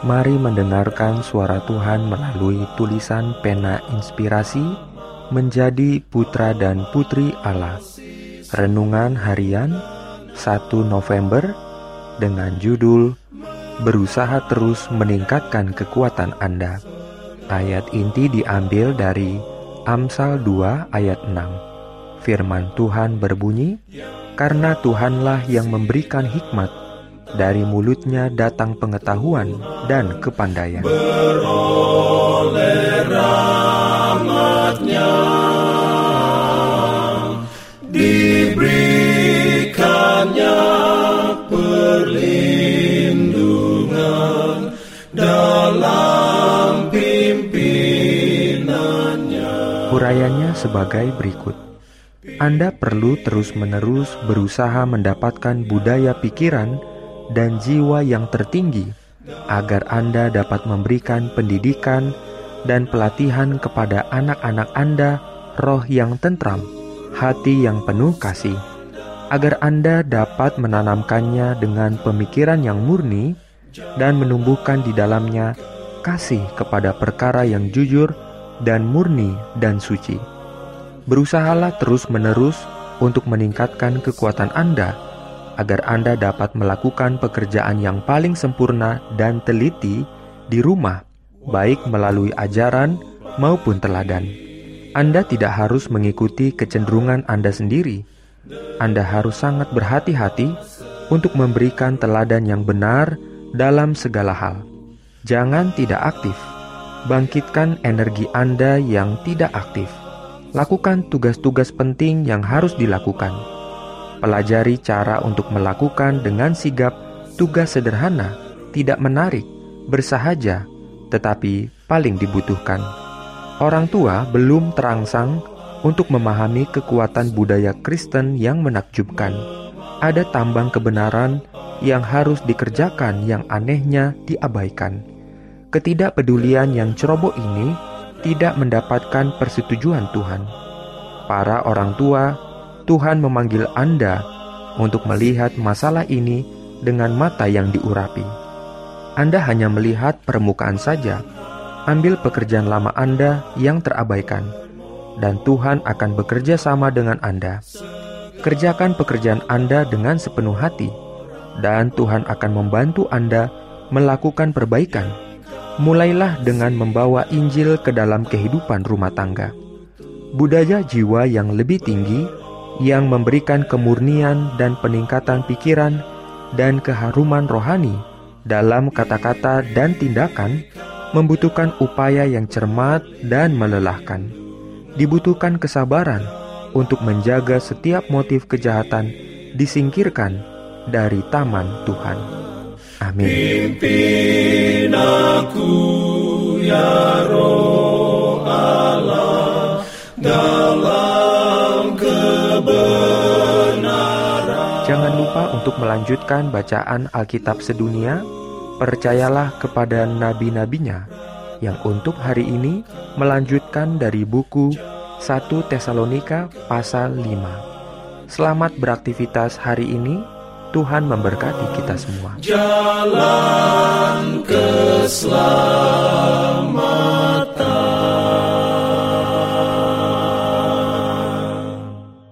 Mari mendengarkan suara Tuhan melalui tulisan pena inspirasi menjadi putra dan putri Allah. Renungan harian 1 November dengan judul Berusaha terus meningkatkan kekuatan Anda. Ayat inti diambil dari Amsal 2 ayat 6. Firman Tuhan berbunyi, "Karena Tuhanlah yang memberikan hikmat dari mulutnya datang pengetahuan dan kepandaian. Beroleh rahmatnya diberikannya perlindungan dalam pimpinannya. Hurayanya sebagai berikut. Anda perlu terus-menerus berusaha mendapatkan budaya pikiran dan jiwa yang tertinggi, agar Anda dapat memberikan pendidikan dan pelatihan kepada anak-anak Anda roh yang tentram, hati yang penuh kasih, agar Anda dapat menanamkannya dengan pemikiran yang murni dan menumbuhkan di dalamnya kasih kepada perkara yang jujur dan murni dan suci. Berusahalah terus-menerus untuk meningkatkan kekuatan Anda agar Anda dapat melakukan pekerjaan yang paling sempurna dan teliti di rumah, baik melalui ajaran maupun teladan. Anda tidak harus mengikuti kecenderungan Anda sendiri. Anda harus sangat berhati-hati untuk memberikan teladan yang benar dalam segala hal. Jangan tidak aktif. Bangkitkan energi Anda yang tidak aktif. Lakukan tugas-tugas penting yang harus dilakukan Pelajari cara untuk melakukan dengan sigap tugas sederhana, tidak menarik, bersahaja, tetapi paling dibutuhkan. Orang tua belum terangsang untuk memahami kekuatan budaya Kristen yang menakjubkan. Ada tambang kebenaran yang harus dikerjakan yang anehnya diabaikan. Ketidakpedulian yang ceroboh ini tidak mendapatkan persetujuan Tuhan. Para orang tua Tuhan memanggil Anda untuk melihat masalah ini dengan mata yang diurapi. Anda hanya melihat permukaan saja. Ambil pekerjaan lama Anda yang terabaikan, dan Tuhan akan bekerja sama dengan Anda. Kerjakan pekerjaan Anda dengan sepenuh hati, dan Tuhan akan membantu Anda melakukan perbaikan. Mulailah dengan membawa Injil ke dalam kehidupan rumah tangga. Budaya jiwa yang lebih tinggi yang memberikan kemurnian dan peningkatan pikiran dan keharuman rohani dalam kata-kata dan tindakan membutuhkan upaya yang cermat dan melelahkan. Dibutuhkan kesabaran untuk menjaga setiap motif kejahatan disingkirkan dari taman Tuhan. Amin. Pimpin aku ya roh Allah dalam Jangan lupa untuk melanjutkan bacaan Alkitab sedunia. Percayalah kepada nabi-nabinya yang untuk hari ini melanjutkan dari buku 1 Tesalonika pasal 5. Selamat beraktivitas hari ini. Tuhan memberkati kita semua. Jalan keselamatan